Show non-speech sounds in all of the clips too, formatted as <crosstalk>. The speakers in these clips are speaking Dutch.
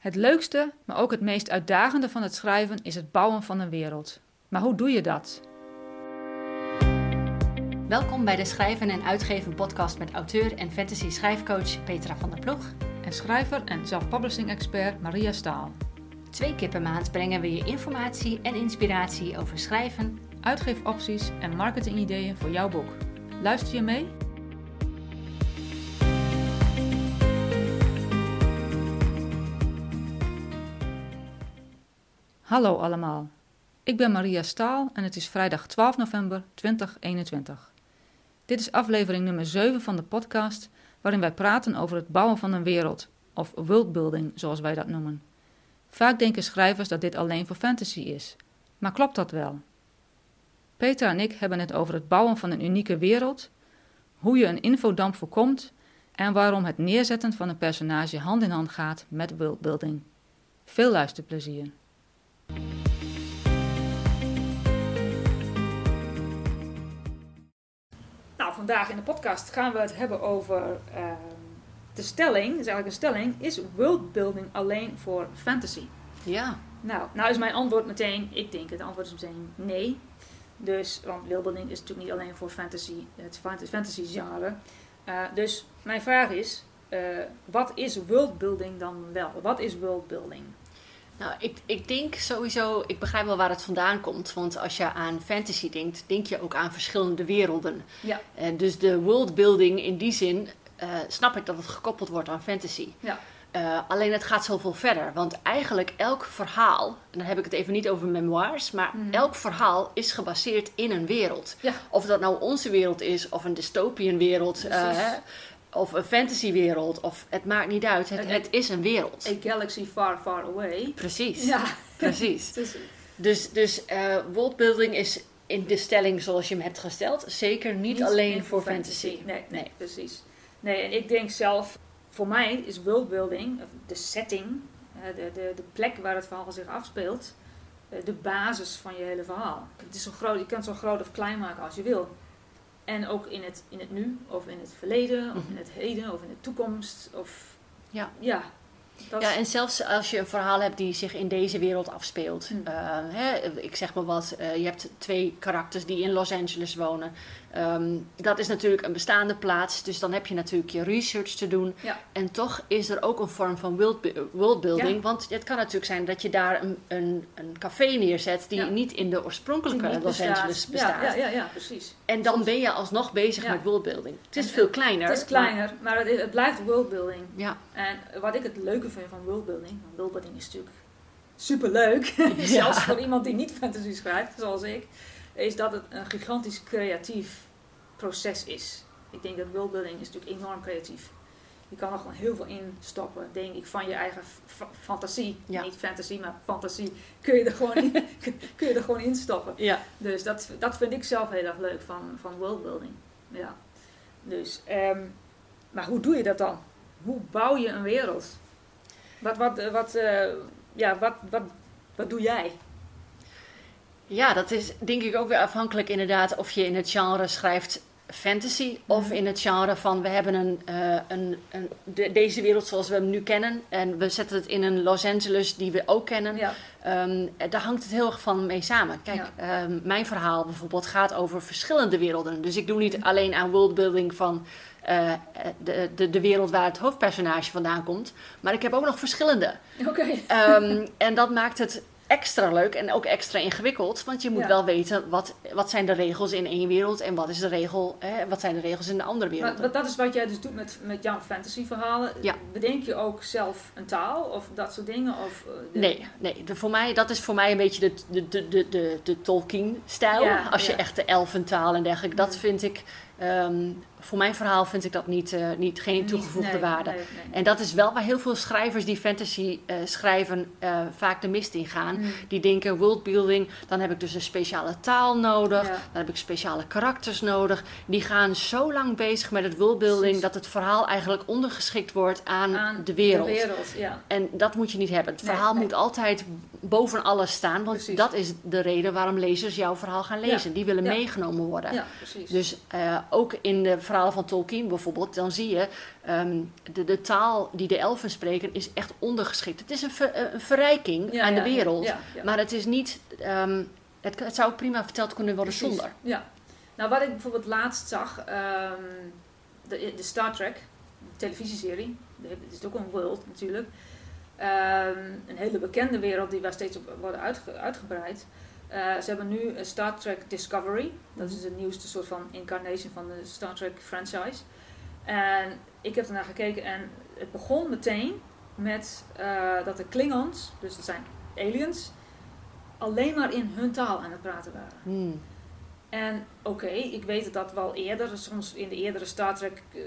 Het leukste, maar ook het meest uitdagende van het schrijven is het bouwen van een wereld. Maar hoe doe je dat? Welkom bij de Schrijven en Uitgeven podcast met auteur en fantasy schrijfcoach Petra van der Ploeg. En schrijver en self-publishing expert Maria Staal. Twee keer per maand brengen we je informatie en inspiratie over schrijven, Uitgeefopties en marketingideeën voor jouw boek. Luister je mee? Hallo allemaal. Ik ben Maria Staal en het is vrijdag 12 november 2021. Dit is aflevering nummer 7 van de podcast waarin wij praten over het bouwen van een wereld, of worldbuilding zoals wij dat noemen. Vaak denken schrijvers dat dit alleen voor fantasy is, maar klopt dat wel? Petra en ik hebben het over het bouwen van een unieke wereld, hoe je een infodamp voorkomt en waarom het neerzetten van een personage hand in hand gaat met worldbuilding. Veel luisterplezier. Nou, vandaag in de podcast gaan we het hebben over uh, de stelling. Dat is eigenlijk een stelling: is worldbuilding alleen voor fantasy? Ja. Nou, nou is mijn antwoord meteen, ik denk het antwoord is meteen nee. Dus, want worldbuilding is natuurlijk niet alleen voor fantasy, het fantasy genre. Uh, dus mijn vraag is, uh, wat is worldbuilding dan wel? Wat is worldbuilding? Nou, ik, ik denk sowieso, ik begrijp wel waar het vandaan komt. Want als je aan fantasy denkt, denk je ook aan verschillende werelden. Ja. En dus de worldbuilding in die zin, uh, snap ik dat het gekoppeld wordt aan fantasy. Ja. Uh, alleen het gaat zoveel verder. Want eigenlijk elk verhaal, en dan heb ik het even niet over memoirs, maar mm. elk verhaal is gebaseerd in een wereld. Ja. Of dat nou onze wereld is, of een dystopian wereld, uh, of een fantasywereld, of het maakt niet uit. Het, het, is een wereld. A galaxy far, far away. Precies. Ja. Precies. <laughs> dus dus uh, worldbuilding is in de stelling zoals je hem hebt gesteld, zeker niet, niet alleen voor fantasy. fantasy. Nee, nee, precies. Nee, en ik denk zelf voor mij is worldbuilding, de setting, de, de, de plek waar het verhaal zich afspeelt, de basis van je hele verhaal. Het is zo groot, je kunt het zo groot of klein maken als je wil. En ook in het, in het nu, of in het verleden, of in het heden, of in de toekomst. Of, ja. ja, ja, en zelfs als je een verhaal hebt die zich in deze wereld afspeelt. Hm. Uh, hè, ik zeg maar wat, uh, je hebt twee karakters die in Los Angeles wonen. Um, dat is natuurlijk een bestaande plaats, dus dan heb je natuurlijk je research te doen. Ja. En toch is er ook een vorm van worldbuilding. Ja. Want het kan natuurlijk zijn dat je daar een, een, een café neerzet die Ja. niet in de oorspronkelijke Los bestaat. Angeles bestaat. Ja, ja, precies. En dan ben je alsnog bezig met worldbuilding. Het is En- veel kleiner. Het is kleiner, maar het, is- het blijft worldbuilding. ja. En wat ik het leuke vind van worldbuilding, want worldbuilding is natuurlijk superleuk, <laughs> zelfs voor iemand die niet fantasy schrijft, zoals ik, is dat het een gigantisch creatief proces is. Ik denk dat worldbuilding is natuurlijk enorm creatief. Je kan er gewoon heel veel in stoppen, denk ik, van je eigen fantasie. Ja. Niet fantasie, maar fantasie kun je er gewoon in, <laughs> kun je er gewoon in stoppen. ja. Dus dat, dat vind ik zelf heel erg leuk van, van worldbuilding. Ja. Dus, ehm, maar hoe doe je dat dan? Hoe bouw je een wereld? Wat, wat, wat, eh, ja, wat, wat, wat doe jij? Ja, dat is denk ik ook weer afhankelijk inderdaad of je in het genre schrijft fantasy of Mhm. in het genre van we hebben een, eh, een, een de- deze wereld zoals we hem nu kennen en we zetten het in een Los Angeles die we ook kennen. Ja, Ehm, daar hangt het heel erg van mee samen. Kijk, ehm, mijn verhaal bijvoorbeeld gaat over verschillende werelden. Dus ik doe niet alleen aan worldbuilding van eh, de, de, de wereld waar het hoofdpersonage vandaan komt, maar ik heb ook nog verschillende. oké. Ehm, en dat maakt het extra leuk en ook extra ingewikkeld. Want je moet Ja. wel weten wat, wat zijn de regels in één wereld en wat, is de regel, hè, wat zijn de regels in de andere wereld. Maar, dat is wat jij dus doet met, met jouw fantasy verhalen. Ja. Bedenk je ook zelf een taal of dat soort dingen? Of, eh, de- Nee, nee de, voor mij, dat is voor mij een beetje de, de, de, de, de, de Tolkien-stijl. Ja, Als je echt de elfentaal en dergelijke, dat vind ik... ehm, voor mijn verhaal vind ik dat niet, eh, niet geen toegevoegde nee, waarde. nee, nee. En dat is wel waar heel veel schrijvers die fantasy eh, schrijven eh, vaak de mist in gaan. Mm. Die denken worldbuilding, dan heb ik dus een speciale taal nodig. Ja. Dan heb ik speciale karakters nodig. Die gaan zo lang bezig met het worldbuilding dat het verhaal eigenlijk ondergeschikt wordt aan, Aan de wereld. De wereld, ja. En dat moet je niet hebben. Het verhaal moet altijd boven alles staan, want Precies. dat is de reden waarom lezers jouw verhaal gaan lezen. Die willen meegenomen worden. Ja, precies. Dus ook in de verhalen van Tolkien bijvoorbeeld, dan zie je ehm, de, de taal die de elfen spreken is echt ondergeschikt. Het is een, ver, een verrijking aan de wereld, maar het is niet. Um, het, het, zou prima verteld kunnen worden zonder. Ja. Nou, wat ik bijvoorbeeld laatst zag, um, de, de Star Trek televisieserie, het is ook een world natuurlijk. een hele bekende wereld die waar steeds op worden uitgebreid. Uh, ze hebben nu Star Trek Discovery. Dat is de nieuwste soort van incarnation van de Star Trek franchise. En ik heb ernaar gekeken en het begon meteen met uh, dat de Klingons, dus dat zijn aliens, alleen maar in hun taal aan het praten waren. Hmm. En oké, ik weet dat dat wel eerder, soms in de eerdere Star Trek uh,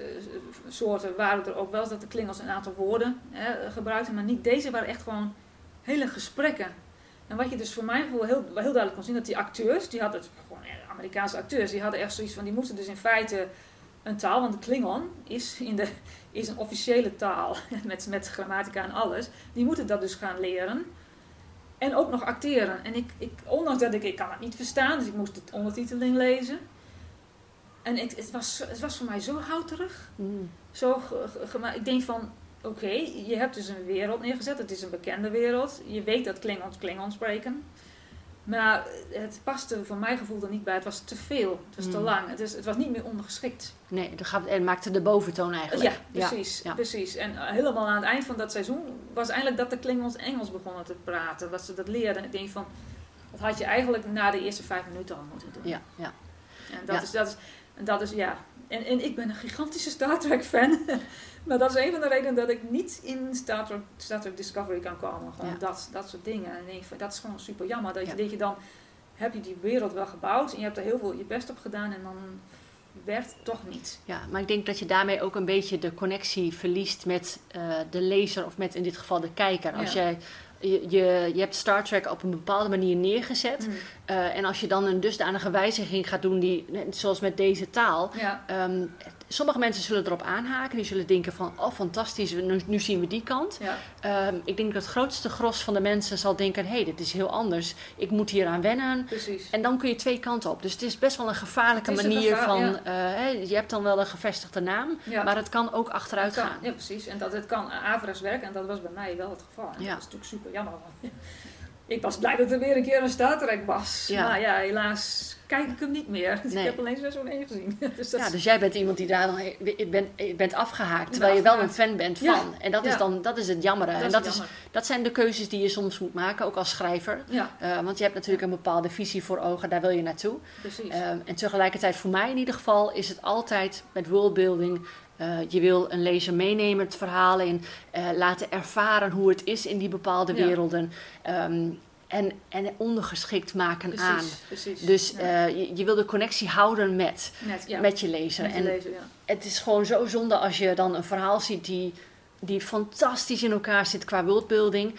soorten waren er ook wel eens dat de Klingons een aantal woorden gebruikten, maar niet deze waren echt gewoon hele gesprekken en wat je dus voor mijn gevoel heel, heel duidelijk kon zien, dat die acteurs, die hadden, gewoon Amerikaanse acteurs, die hadden echt zoiets van, die moesten dus in feite een taal, want de Klingon is, in de, is een officiële taal, <laughs> met, met grammatica en alles, die moeten dat dus gaan leren. En ook nog acteren. En ik, ik, ondanks dat ik, ik kan het niet verstaan, dus ik moest het ondertiteling lezen. En ik, het, was, het was voor mij zo houterig. Mm. Zo, ik denk van, oké, je hebt dus een wereld neergezet. Het is een bekende wereld. Je weet dat Klingons Klingons spreken. Maar het paste voor mijn gevoel er niet bij. Het was te veel. Het was te hmm. lang. Het, is, het was niet meer ondergeschikt. Nee, het maakte de boventoon eigenlijk. Ja, precies. Ja. precies. En eh, helemaal aan het eind van dat seizoen was eigenlijk dat de Klingons Engels begonnen te praten. Dat ze dat leerden. En ik denk van, dat had je eigenlijk na de eerste vijf minuten al moeten doen. Ja, ja. En dat, Is, dat, is, dat is, ja. En, en ik ben een gigantische Star Trek fan. <laughs> Maar dat is een van de redenen dat ik niet in Star Trek, Star Trek Discovery kan komen. Gewoon dat, dat soort dingen. En denk dat is gewoon super jammer. Dat, je, dat je dan heb je die wereld wel gebouwd en je hebt er heel veel je best op gedaan en dan werkt het toch niet. Ja, maar ik denk dat je daarmee ook een beetje de connectie verliest met uh, de lezer of met in dit geval de kijker. Als jij je, je, je, hebt Star Trek op een bepaalde manier neergezet. Mm. Uh, en als je dan een dusdanige wijziging gaat doen, die, zoals met deze taal, ja. um, sommige mensen zullen erop aanhaken. Die zullen denken van, oh fantastisch, nu, nu zien we die kant. Ja. Um, ik denk dat het grootste gros van de mensen zal denken, hé, hey, dit is heel anders. Ik moet hier aan wennen. Precies. En dan kun je twee kanten op. Dus het is best wel een gevaarlijke manier van, ja. uh, je hebt dan wel een gevestigde naam, maar het kan ook achteruit gaan. Ja, precies. En dat het kan averechts werken en dat was bij mij wel het geval. Ja. Dat is natuurlijk super jammer. Ik was blij dat er weer een keer een Star Trek was. Ja. Maar ja, helaas kijk ik hem niet meer. Dus ik heb alleen seizoen 1 gezien. <laughs> dus ja, dus jij bent iemand die daar dan bent, bent afgehaakt, terwijl je wel een fan bent van. En dat is dan dat is het jammere. Dat en dat, is, dat zijn de keuzes die je soms moet maken, ook als schrijver. Uh, want je hebt natuurlijk een bepaalde visie voor ogen, daar wil je naartoe. Precies. Uh, en tegelijkertijd, voor mij in ieder geval, is het altijd met worldbuilding. Uh, je wil een lezer meenemen, het verhaal in, laten ervaren hoe het is in die bepaalde werelden. Um, en, en ondergeschikt maken precies, aan. Precies, dus uh, je, je, wil de connectie houden met, met je lezer. Met en lezer, ja. het is gewoon zo zonde als je dan een verhaal ziet die, die fantastisch in elkaar zit qua worldbuilding.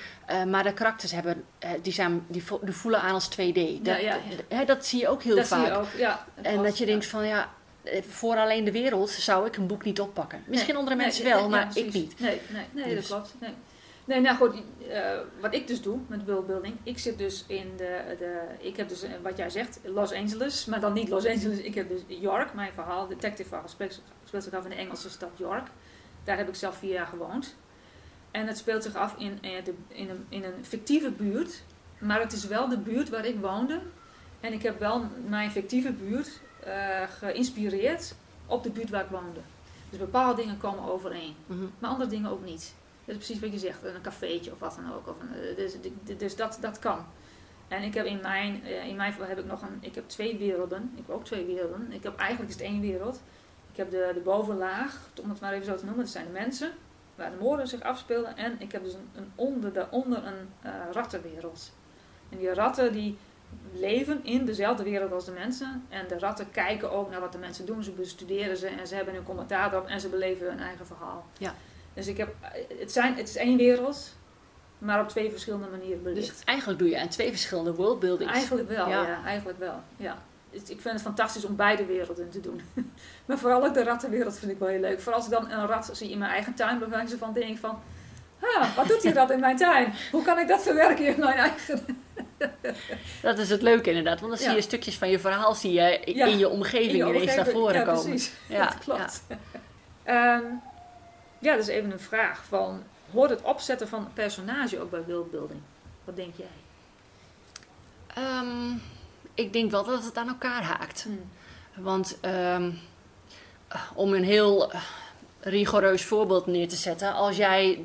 Maar de karakters hebben, die, zijn, die, voelen aan als 2D. Dat, ja, dat zie je ook heel dat vaak. Zie je ook. En dat je denkt van ja, voor alleen de wereld zou ik een boek niet oppakken. Misschien andere mensen wel, maar ik niet. Nee, nee, nee dus. dat klopt. Nee. Nee, nou goed, uh, wat ik dus doe met worldbuilding, ik zit dus in de, de, ik heb dus eh, wat jij zegt, Los Angeles, maar dan niet Los Angeles, ik heb dus York, mijn verhaal, detective verhaal, speelt, zich af in de Engelse stad York. Daar heb ik zelf vier jaar gewoond. En het speelt zich af in, in, eh, de, in, een, in een fictieve buurt, maar het is wel de buurt waar ik woonde. En ik heb wel mijn fictieve buurt geïnspireerd op de buurt waar ik woonde. Dus bepaalde dingen komen overeen, mm maar andere dingen ook niet. Dat is precies wat je zegt, een cafeetje of wat dan ook. Of een, eh, dus, dus dat, dat kan. En ik heb in mijn, eh, in mijn geval heb ik nog een, ik heb twee werelden. Ik heb ook twee werelden. Ik heb eigenlijk is het één wereld. Ik heb de, de bovenlaag, om het maar even zo te noemen, dat zijn de mensen waar de moorden zich afspelen. En ik heb dus een, een onder, daaronder een uh, rattenwereld. En die ratten die leven in dezelfde wereld als de mensen. En de ratten kijken ook naar wat de mensen doen. Ze bestuderen ze en ze hebben hun commentaar erop en ze beleven hun eigen verhaal. Ja. Dus ik heb, het, zijn, het is één wereld, maar op twee verschillende manieren belicht. Dus eigenlijk doe je aan twee verschillende worldbuildings. Eigenlijk wel, ja. eigenlijk wel. Ja. Ik vind het fantastisch om beide werelden te doen. <laughs> maar vooral ook de rattenwereld vind ik wel heel leuk. Vooral als ik dan een rat zie in mijn eigen tuin, dan van denk ik van... Ah, wat doet die rat in mijn tuin? Hoe kan ik dat verwerken in mijn eigen... dat is het leuke inderdaad, want dan zie je stukjes van je verhaal zie je in je omgeving in je ineens naar voren ja, komen. Precies. <laughs> Ja, dat klopt. Ja. um, ja, dat is even een vraag van, hoort het opzetten van een personage ook bij worldbuilding? Wat denk jij? Um, ik denk wel dat het aan elkaar haakt. Hmm. Want um, om een heel rigoureus voorbeeld neer te zetten, als jij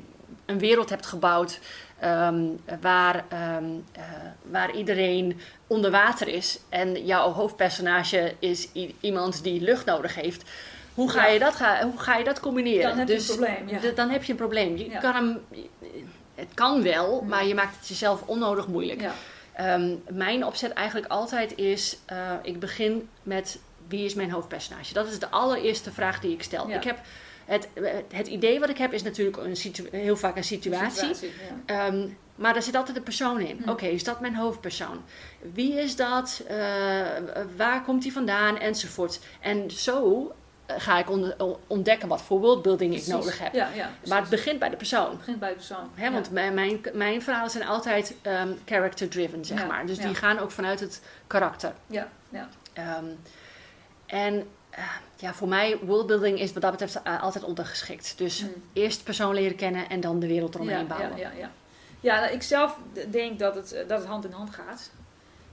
een wereld hebt gebouwd um, waar, um, uh, waar iedereen onder water is en jouw hoofdpersonage is iemand die lucht nodig heeft. Hoe ga, je, dat ga, hoe ga je dat combineren? Dan heb dus, je een probleem. Ja. Dan heb je een probleem. Je kan hem, het kan wel, maar je maakt het jezelf onnodig moeilijk. Um, mijn opzet eigenlijk altijd is: uh, ik begin met wie is mijn hoofdpersonage? Dat is de allereerste vraag die ik stel. Ik heb het, het idee wat ik heb is natuurlijk een heel vaak een situatie. Een situatie ja. um, maar daar zit altijd een persoon in. Hm. Oké, is dat mijn hoofdpersoon? Wie is dat? Uh, waar komt hij vandaan? Enzovoort. En zo eh, ga ik ontdekken wat voor worldbuilding ik nodig heb. Ja, ja, maar het begint bij de persoon. Het begint bij de persoon. Want mijn, mijn, mijn, verhalen zijn altijd um, character driven, zeg maar. Dus die gaan ook vanuit het karakter. Ja, ja. Um, en ja, voor mij, worldbuilding is wat dat betreft uh, altijd ondergeschikt. Dus mm. eerst persoon leren kennen en dan de wereld eromheen ja, bouwen. Ja, ja, ja. ja nou, ik zelf denk dat het, dat het hand in hand gaat.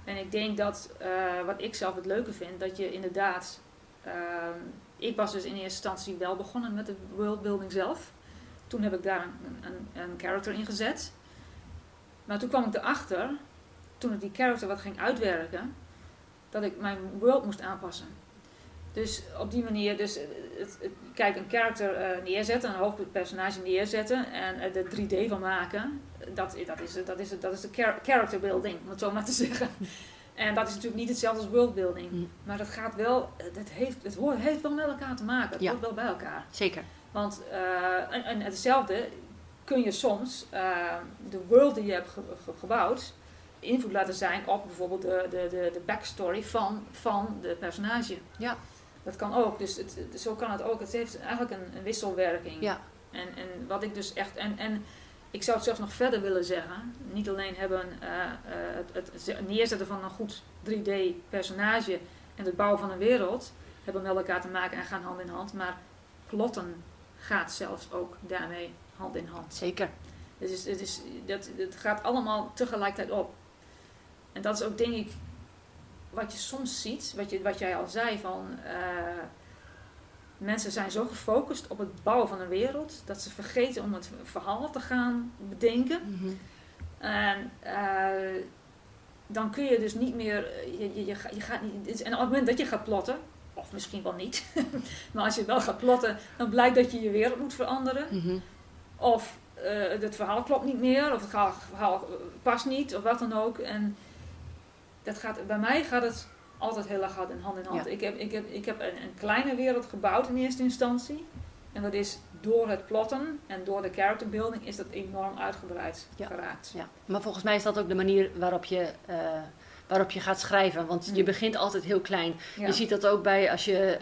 En ik denk dat, uh, wat ik zelf het leuke vind, dat je inderdaad... Ehm, ik was dus in eerste instantie wel begonnen met de worldbuilding zelf. Toen heb ik daar een, een, een character in gezet. Maar toen kwam ik erachter, toen ik die character wat ging uitwerken, dat ik mijn world moest aanpassen. Dus op die manier, dus het, het, kijk, een character uh, neerzetten, een hoofdpersonage neerzetten en er de 3D van maken, dat, dat, is, dat, is, dat is de character building, om het zo maar te <laughs> zeggen. En dat is natuurlijk niet hetzelfde als worldbuilding. Mm. Maar het gaat wel, het heeft, het hoort, heeft wel met elkaar te maken. Het ja. hoort wel bij elkaar. Zeker. Want uh, en, en, hetzelfde kun je soms de world die je hebt ge, ge, gebouwd invloed laten zijn op bijvoorbeeld de, de, de, de backstory van, van de personage. Ja. Dat kan ook. Dus het, zo kan het ook. Het heeft eigenlijk een, een wisselwerking. Ja. En, en wat ik dus echt. En, en ik zou het zelfs nog verder willen zeggen. Niet alleen hebben uh, uh, het, het, neerzetten van een goed 3D-personage en het bouwen van een wereld hebben met elkaar te maken en gaan hand in hand. Maar plotten gaat zelfs ook daarmee hand in hand. Zeker. Het, is, het, is, dat, het gaat allemaal tegelijkertijd op. En dat is ook denk ik wat je soms ziet, wat, je, wat jij al zei van uh, mensen zijn zo gefocust op het bouwen van een wereld dat ze vergeten om het verhaal te gaan bedenken. Mm -hmm. En uh, dan kun je dus niet meer, je, je, je, je gaat niet, en op het moment dat je gaat plotten, of misschien wel niet, <laughs> maar als je wel gaat plotten, dan blijkt dat je je wereld moet veranderen. Mm -hmm. Of uh, het verhaal klopt niet meer, of het verhaal past niet, of wat dan ook. En dat gaat, bij mij gaat het altijd heel erg hard in hand in hand. Ja. Ik heb, ik heb, ik heb een, een, kleine wereld gebouwd in eerste instantie. En dat is door het plotten en door de character building is dat enorm uitgebreid ja. geraakt. Ja. Maar volgens mij is dat ook de manier waarop je uh, waarop je gaat schrijven. Want je begint altijd heel klein. Ja. Je ziet dat ook bij als je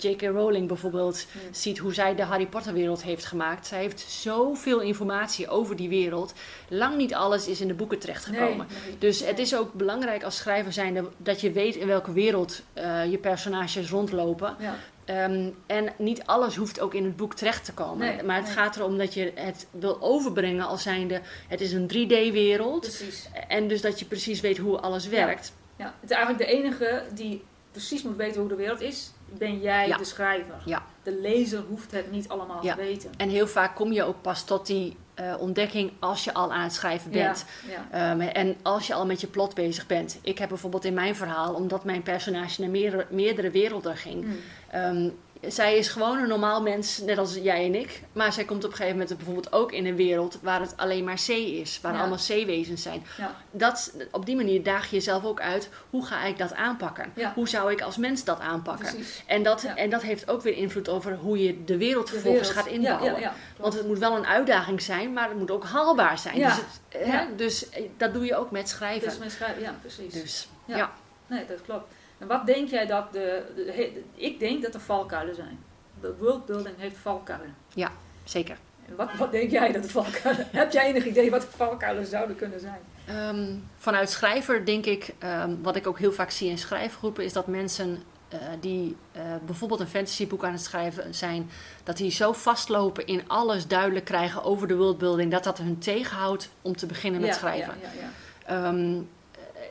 uh, J.K. Rowling bijvoorbeeld ziet hoe zij de Harry Potter wereld heeft gemaakt. Zij heeft zoveel informatie over die wereld. Lang niet alles is in de boeken terechtgekomen. Nee, nee, dus het is ook belangrijk als schrijver zijnde dat je weet in welke wereld uh, je personages rondlopen. Ja. Um, en niet alles hoeft ook in het boek terecht te komen. Nee, maar het nee. gaat erom dat je het wil overbrengen als zijnde... het is een 3D-wereld. Precies. En dus dat je precies weet hoe alles werkt. Ja. ja. Het is eigenlijk de enige die precies moet weten hoe de wereld is... ben jij Ja. de schrijver. Ja. De lezer hoeft het niet allemaal te weten. En heel vaak kom je ook pas tot die eh, ontdekking als je al aan het schrijven bent. Um, en als je al met je plot bezig bent. Ik heb bijvoorbeeld in mijn verhaal, omdat mijn personage naar meerdere, meerdere werelden ging... Mm. Ehm, zij is gewoon een normaal mens, net als jij en ik. Maar zij komt op een gegeven moment bijvoorbeeld ook in een wereld waar het alleen maar zee is. Waar Ja. allemaal zeewezens zijn. Ja. Dat, op die manier daag je jezelf ook uit. Hoe ga ik dat aanpakken? Ja. Hoe zou ik als mens dat aanpakken? Precies. En dat, en dat heeft ook weer invloed over hoe je de wereld De vervolgens wereld. gaat inbouwen. Want het moet wel een uitdaging zijn, maar het moet ook haalbaar zijn. Dus, het, hè, dus eh, dat doe je ook met schrijven. Dus mijn schrijven, ja, precies. Dus, ja. Nee, dat klopt. En wat denk jij dat de, ik denk dat er valkuilen zijn. De worldbuilding heeft valkuilen. zeker. Wat, wat denk jij dat de valkuilen... <laughs> Heb jij enig idee wat de valkuilen zouden kunnen zijn? Ehm, vanuit schrijver denk ik, ehm, wat ik ook heel vaak zie in schrijfgroepen, is dat mensen uh, die uh, bijvoorbeeld een fantasyboek aan het schrijven zijn, dat die zo vastlopen in alles duidelijk krijgen over de worldbuilding, dat dat hun tegenhoudt om te beginnen met Ja, schrijven. ja, ja, ja.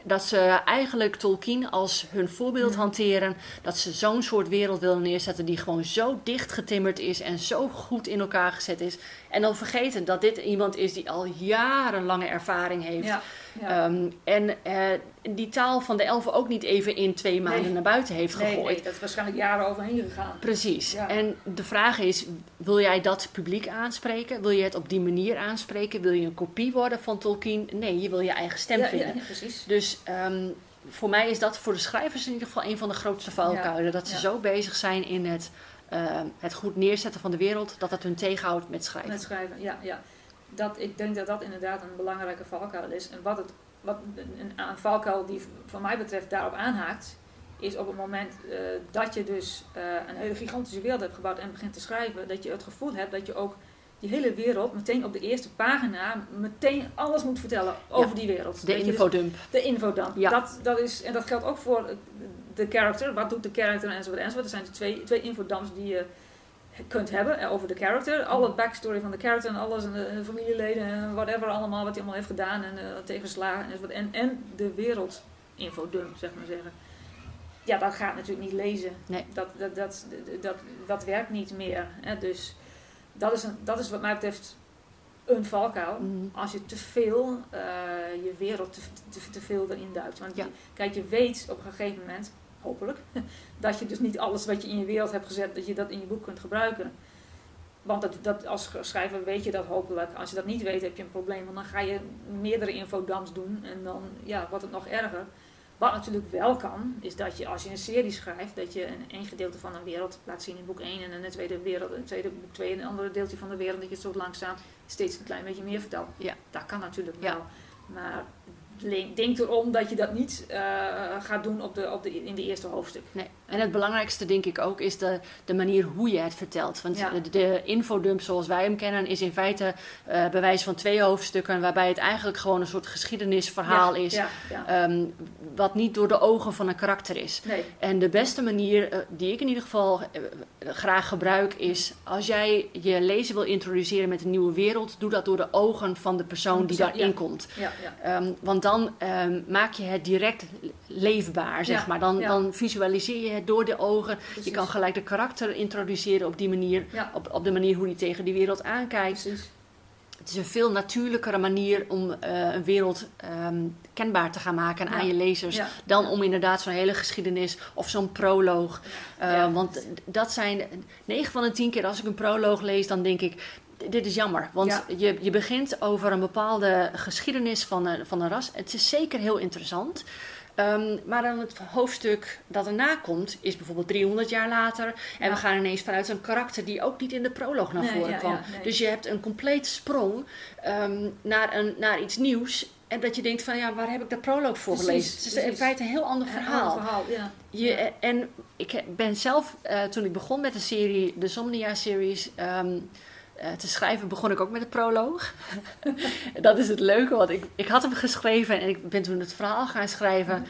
Dat ze eigenlijk Tolkien als hun voorbeeld hanteren. Dat ze zo'n soort wereld willen neerzetten die gewoon zo dicht getimmerd is en zo goed in elkaar gezet is. En dan vergeten dat dit iemand is die al jarenlange ervaring heeft. Ja, ja. Ehm, en eh, die taal van de elfen ook niet even in twee maanden Nee. naar buiten heeft nee, gegooid. nee, dat is waarschijnlijk jaren overheen gegaan. Precies. Ja. En de vraag is, wil jij dat publiek aanspreken? Wil je het op die manier aanspreken? Wil je een kopie worden van Tolkien? Nee, je wil je eigen stem ja, vinden. ja, precies. Dus ehm, voor mij is dat voor de schrijvers in ieder geval een van de grootste valkuilen. Dat ze zo bezig zijn in het, ehm, het goed neerzetten van de wereld, dat het hun tegenhoudt met schrijven. Met schrijven, ja. ja. Dat, ik denk dat dat inderdaad een belangrijke valkuil is. En wat, het, wat een, een valkuil die van mij betreft daarop aanhaakt, is op het moment eh, dat je dus eh, een hele gigantische wereld hebt gebouwd en begint te schrijven, dat je het gevoel hebt dat je ook die hele wereld meteen op de eerste pagina meteen alles moet vertellen over die wereld. De dus- infodump. de infodump. Ja. Dat, dat is, en dat geldt ook voor de character. Wat doet de character enzovoort enzovoort. Er zijn de twee, twee infodumps die je kunt hebben eh, over de character. Alle backstory van de character en alles. En de, en de familieleden en whatever allemaal. Wat hij allemaal heeft gedaan en uh, tegenslagen enzovoort. En, en de wereld infodump, zeg maar zeggen. Ja, dat gaat natuurlijk niet lezen. Nee. Dat, dat, dat, dat, dat, werkt niet meer. Hè? Dus dat is, een, dat is wat mij betreft een valkuil. Mhm. Als je te veel uh, je wereld te, te, te, veel erin duikt. Want Ja. je, kijk, je weet op een gegeven moment, hopelijk, <laughs> dat je dus niet alles wat je in je wereld hebt gezet, dat je dat in je boek kunt gebruiken. Want dat, dat, als schrijver weet je dat hopelijk. Als je dat niet weet, heb je een probleem. Want dan ga je meerdere infodumps doen en dan ja, wordt het nog erger. Wat natuurlijk wel kan, is dat je als je een serie schrijft, dat je een, een gedeelte van een wereld laat zien in boek 1 en het tweede, wereld, het tweede boek 2 en een andere deeltje van de wereld, dat je het zo langzaam steeds een klein beetje meer vertelt. Ja. Dat kan natuurlijk Ja. wel. Maar denk erom dat je dat niet eh, gaat doen op de, op de, in de eerste hoofdstuk. Nee. En het belangrijkste denk ik ook is de, de manier hoe je het vertelt. Want Ja. de, de infodump zoals wij hem kennen is in feite eh bij wijze van twee hoofdstukken waarbij het eigenlijk gewoon een soort geschiedenisverhaal Ja, is. Ja, ehm, wat niet door de ogen van een karakter is. nee. En de beste manier eh, die ik in ieder geval eh, graag gebruik is als jij je lezer wil introduceren met een nieuwe wereld, doe dat door de ogen van de persoon die daarin komt. Ehm, want dan ehm, maak je het direct leefbaar, zeg maar. Dan, dan visualiseer je het door de ogen. Je kan gelijk de karakter introduceren op die manier. Ja. Op, op de manier hoe hij tegen die wereld aankijkt. Precies. Het is een veel natuurlijkere manier om eh, een wereld ehm, kenbaar te gaan maken Ja. aan je lezers. Ja. Dan om inderdaad zo'n hele geschiedenis of zo'n proloog. Eh. Want dat zijn 9 van de 10 keer als ik een proloog lees, dan denk ik. Dit is jammer, want Ja. je, je begint over een bepaalde geschiedenis van een, van een ras. Het is zeker heel interessant. Ehm, maar dan het hoofdstuk dat erna komt, is bijvoorbeeld 300 jaar later. En Ja. we gaan ineens vanuit een karakter die ook niet in de proloog naar Nee, voren ja, kwam. ja, nee. Dus je hebt een complete sprong ehm, naar, een, naar iets nieuws. En dat je denkt van ja, waar heb ik de proloog voor Precies, gelezen? Het is in feite een heel ander verhaal. verhaal, ja. Je. En ik ben zelf, eh, toen ik begon met de serie, de Somnia-series, ehm, eh, te schrijven, begon ik ook met de proloog. <laughs> dat is het leuke, want ik, ik had hem geschreven en ik ben toen het verhaal gaan schrijven.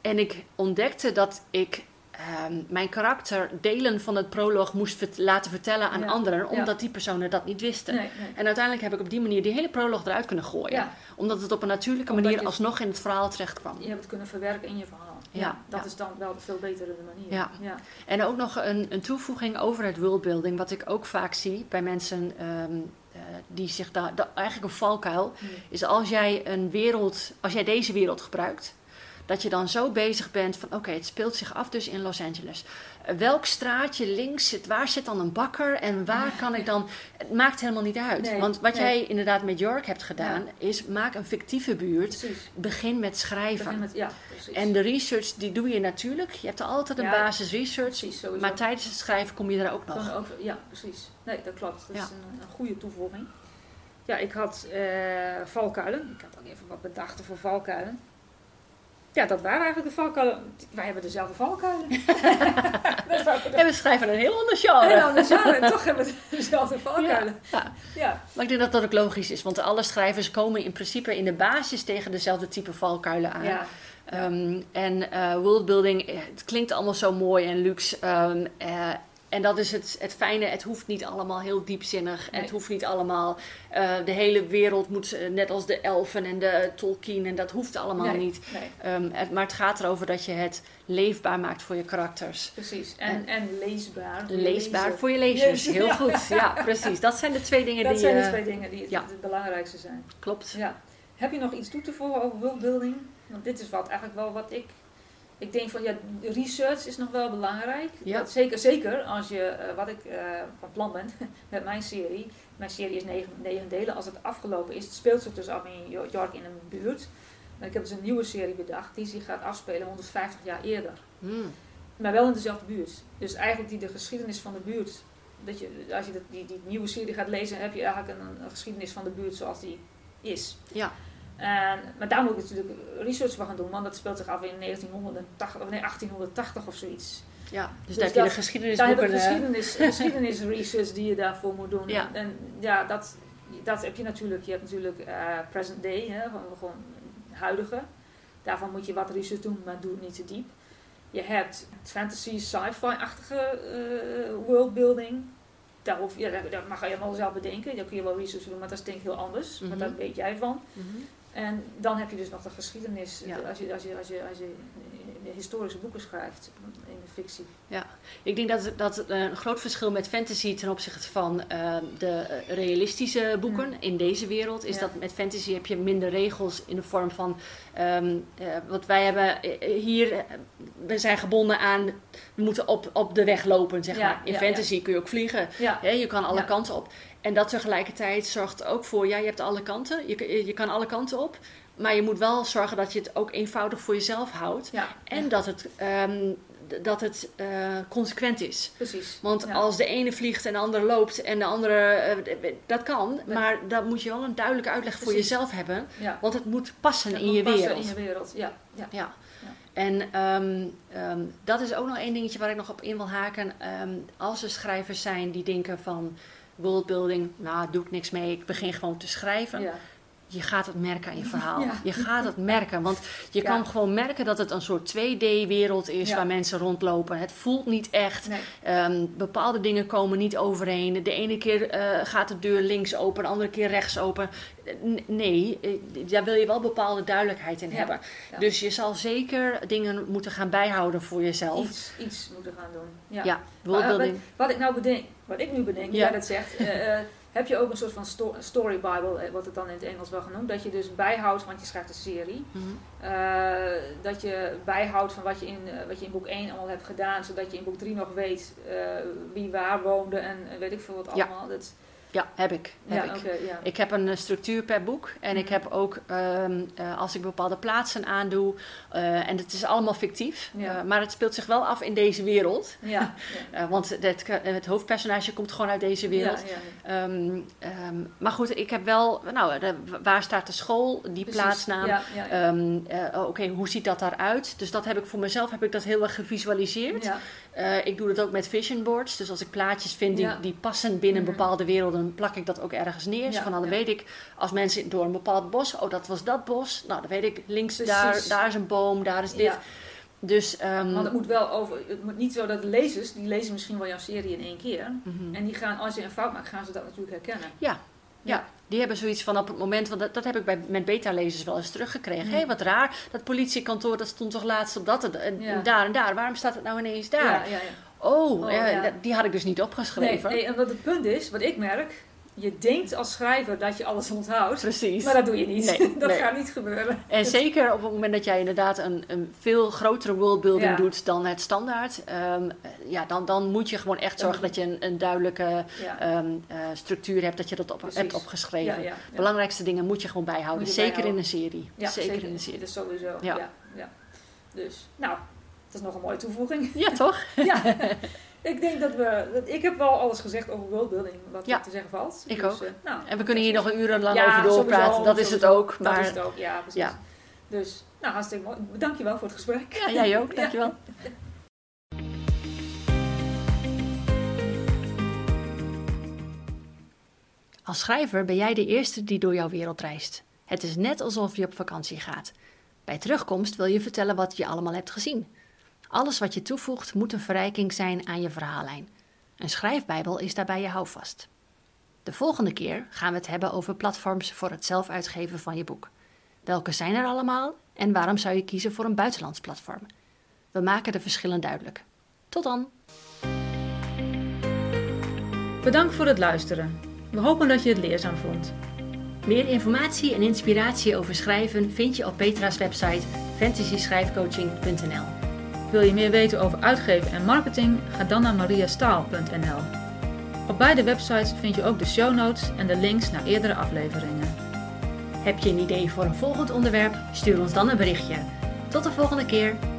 En ik ontdekte dat ik ehm, mijn karakter delen van het proloog moest laten vertellen aan Ja, anderen, omdat ja. die personen dat niet wisten. Nee, nee. En uiteindelijk heb ik op die manier die hele proloog eruit kunnen gooien. Ja. Omdat het op een natuurlijke Omdat manier je- alsnog in het verhaal terecht kwam. Je hebt het kunnen verwerken in je verhaal. Ja, dat ja. is dan wel de veel betere manier. Ja. ja. En ook nog een, een toevoeging over het worldbuilding, wat ik ook vaak zie bij mensen ehm, eh, die zich daar, da- eigenlijk een valkuil, Hmm. is als jij een wereld, als jij deze wereld gebruikt, dat je dan zo bezig bent van oké, het speelt zich af dus in Los Angeles. Welk straatje links zit, waar zit dan een bakker en waar kan ik dan, het maakt helemaal niet uit. Nee, Want wat nee. jij inderdaad met York hebt gedaan, is maak een fictieve buurt, Precies. begin met schrijven. Begin met, ja, precies. En de research die doe je natuurlijk. Je hebt altijd een Ja, basis research. precies. Maar tijdens het schrijven kom je er ook nog. Ja, precies. Nee, dat klopt. Dat is een, een goede toevoeging. Ja, ik had eh, valkuilen. Ik had ook even wat bedachten voor valkuilen. Ja, dat waren eigenlijk de valkuilen. Wij hebben dezelfde valkuilen. <laughs> en we schrijven een heel ander genre. Heel ander genre. En toch hebben we dezelfde valkuilen. Ja, ja. Maar ik denk dat dat ook logisch is. Want alle schrijvers komen in principe in de basis tegen dezelfde type valkuilen aan. Ja. Um, en uh, worldbuilding, het klinkt allemaal zo mooi en luxe. Um, uh, en dat is het, het fijne, het hoeft niet allemaal heel diepzinnig. Nee. Het hoeft niet allemaal, uh, de hele wereld moet, net als de elfen en de Tolkien, en dat hoeft allemaal nee, niet. Nee. Um, het, maar het gaat erover dat je het leefbaar maakt voor je karakters. Precies, en, en, en leesbaar. Voor leesbaar je voor je lezers, heel ja. goed. <laughs> Ja, precies. Dat zijn de twee dingen dat die... Dat zijn de twee dingen die ja. het belangrijkste zijn. Klopt. Ja. Heb je nog iets toe te voegen over worldbuilding? Want dit is wat, eigenlijk wel wat ik ik denk van ja, research is nog wel belangrijk. Ja. Dat, zeker, zeker als je, uh, wat ik uh, van plan ben <laughs> met mijn serie. Mijn serie is negen, negen delen. Als het afgelopen is, het speelt zich dus af in York in een buurt. En ik heb dus een nieuwe serie bedacht die zich gaat afspelen 150 jaar eerder. Mm. Maar wel in dezelfde buurt. Dus eigenlijk die de geschiedenis van de buurt. Dat je, als je dat, die, die nieuwe serie gaat lezen, heb je eigenlijk een, een geschiedenis van de buurt zoals die is. Ja. En, maar daar moet ik natuurlijk research van gaan doen, want dat speelt zich af in 1980, of nee, 1880 of zoiets. Ja, dus, dus daar heb je de geschiedenisboeken... Daar heb je geschiedenis, <laughs> geschiedenis research die je daarvoor moet doen. Ja. En ja, dat, dat heb je natuurlijk. Je hebt natuurlijk uh, present day, hè, gewoon, huidige. Daarvan moet je wat research doen, maar doe het niet te diep. Je hebt fantasy, sci-fi-achtige uh, worldbuilding. Ja, daar, mag je helemaal zelf bedenken. Daar kun je wel research doen, maar dat is denk ik heel anders. Mm -hmm. Want daar weet jij van. Mm -hmm. En dan heb je dus nog de geschiedenis, Ja. als, je, als, je, als, je, als je historische boeken schrijft in de fictie. Ja, ik denk dat dat een groot verschil met fantasy ten opzichte van uh, de realistische boeken Mm. in deze wereld is Ja. dat met fantasy heb je minder regels in de vorm van um, uh, wat wij hebben hier, we zijn gebonden aan, we moeten op, op de weg lopen, zeg Ja, maar. In ja, fantasy kun je ook vliegen, je kan alle kanten op. En dat tegelijkertijd zorgt ook voor, ja, je hebt alle kanten, je, je kan alle kanten op. Maar je moet wel zorgen dat je het ook eenvoudig voor jezelf houdt. ja, En ja, dat het, ehm, dat het eh, consequent is. precies. Want Ja. als de ene vliegt en de andere loopt en de andere... eh, d- dat kan, maar dan moet je wel een duidelijke uitleg voor jezelf hebben. Ja. Want het moet passen Het in moet je passen wereld. In je wereld, ja. ja. En ehm, ehm, dat is ook nog één dingetje waar ik nog op in wil haken. Als er schrijvers zijn die denken van... Worldbuilding, nou doe ik niks mee, ik begin gewoon te schrijven. Je gaat het merken aan je verhaal. Ja. Je gaat het merken. Want je Ja. kan gewoon merken dat het een soort 2D-wereld is Ja. waar mensen rondlopen. Het voelt niet echt. Nee. Ehm, bepaalde dingen komen niet overeen. De ene keer eh, gaat de deur links open, de andere keer rechts open. Eh, nee, eh, daar wil je wel bepaalde duidelijkheid in hebben. Dus je zal zeker dingen moeten gaan bijhouden voor jezelf. Iets, iets moeten gaan doen. Ja. Ja, Maar, worldbuilding. wat, wat ik nou bedenk, wat ik nu bedenk, Ja. dat zegt, heb je ook een soort van sto story bible, eh, wordt het dan in het Engels wel genoemd, dat je dus bijhoudt, want je schrijft een serie, Mhm. eh, dat je bijhoudt van wat je, in, eh, wat je in boek 1 allemaal hebt gedaan, zodat je in boek 3 nog weet wie waar woonde en weet ik veel wat Ja. allemaal. Dat, Ja, heb ik. Heb ja, ik. oké, ja. Ik heb een eh, structuur per boek. En ik Mhm. heb ook, ehm, eh, als ik bepaalde plaatsen aandoe, eh, en het is allemaal fictief, Ja. maar het speelt zich wel af in deze wereld. Ja, <laughs> want het, het hoofdpersonage komt gewoon uit deze wereld. Ehm, maar goed, ik heb wel, nou, de- waar staat de school, die Precies. plaatsnaam. Ja, ja, ja. Eh, Oké, hoe ziet dat daaruit? Dus dat heb ik voor mezelf heb ik dat heel erg gevisualiseerd. ja. Ik doe dat ook met vision boards. Dus als ik plaatjes vind die, die passen binnen Mhm. bepaalde werelden, dan plak ik dat ook ergens neer. Ja, van, dan ja. weet ik, als mensen door een bepaald bos, oh, dat was dat bos. Nou, dan weet ik, links Precies. daar, daar is een boom, daar is dit. Ja. Dus, ehm, Want het moet wel over, het moet niet zo dat de lezers, die lezen misschien wel jouw serie in één keer. mhm. En die gaan, als je een fout maakt, gaan ze dat natuurlijk herkennen. ja, ja, die hebben zoiets van op het moment, want dat, dat heb ik bij, met beta-lezers wel eens teruggekregen. Hé, Mhm. hey, wat raar, dat politiekantoor, dat stond toch laatst op dat en, Ja. daar en daar. Waarom staat het nou ineens daar? Ja, ja. Oh, Oh, ja, die had ik dus niet opgeschreven. nee, en wat het punt is, wat ik merk, je denkt als schrijver dat je alles onthoudt, Precies. maar dat doe je niet. Nee, <laughs> dat nee. gaat niet gebeuren. En zeker op het moment dat jij inderdaad een, een veel grotere worldbuilding Ja. doet dan het standaard, ehm, ja, dan, dan moet je gewoon echt zorgen dat je een, een duidelijke Ja, ehm, eh, structuur hebt, dat je dat op, Precies. hebt opgeschreven. ja. Belangrijkste dingen moet je gewoon bijhouden, je zeker bijhouden. in een serie. Ja, zeker, in een serie. Dat is sowieso. Ja. Ja, Dus, nou, dat is nog een mooie toevoeging. Ja, toch? <laughs> ja. Ik denk dat we, dat, ik heb wel alles gezegd over worldbuilding, wat Ja. te zeggen valt. Ik Dus, ook. eh, nou, En we kunnen hier nog een uur lang Ja, over doorpraten, sowieso, dat is het ook. Maar Dat is het ook, ja, precies. Ja. Dus, Nou, hartstikke mooi. Dankjewel voor het gesprek. Ja, jij ook. <laughs> Dankjewel. Ja. Als schrijver ben jij de eerste die door jouw wereld reist. Het is net alsof je op vakantie gaat. Bij terugkomst wil je vertellen wat je allemaal hebt gezien. Alles wat je toevoegt moet een verrijking zijn aan je verhaallijn. Een schrijfbijbel is daarbij je houvast. De volgende keer gaan we het hebben over platforms voor het zelf uitgeven van je boek. Welke zijn er allemaal en waarom zou je kiezen voor een buitenlands platform? We maken de verschillen duidelijk. Tot dan! Bedankt voor het luisteren. We hopen dat je het leerzaam vond. Meer informatie en inspiratie over schrijven vind je op Petra's website fantasyschrijfcoaching.nl. Wil je meer weten over uitgeven en marketing? Ga dan naar mariastaal.nl. Op beide websites vind je ook de show notes en de links naar eerdere afleveringen. Heb je een idee voor een volgend onderwerp? Stuur ons dan een berichtje. Tot de volgende keer!